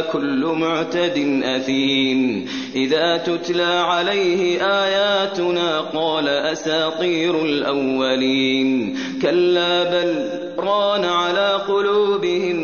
كل معتد أثيم. إذا تتلى عليه آياتنا قال أساطير الأولين. كلا بل ران على قلوبهم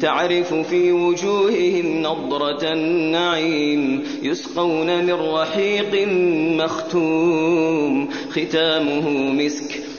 تعرف في وجوههم نضرة النعيم يسقون من رحيق مختوم ختامه مسك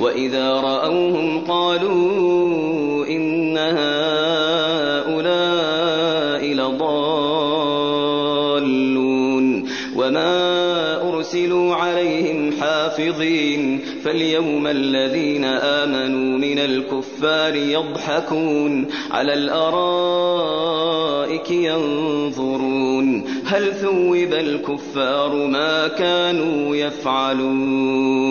وإذا رأوهم قالوا إن هؤلاء لضالون وما أرسلوا عليهم حافظين فاليوم الذين آمنوا من الكفار يضحكون على الأرائك ينظرون هل ثوب الكفار ما كانوا يفعلون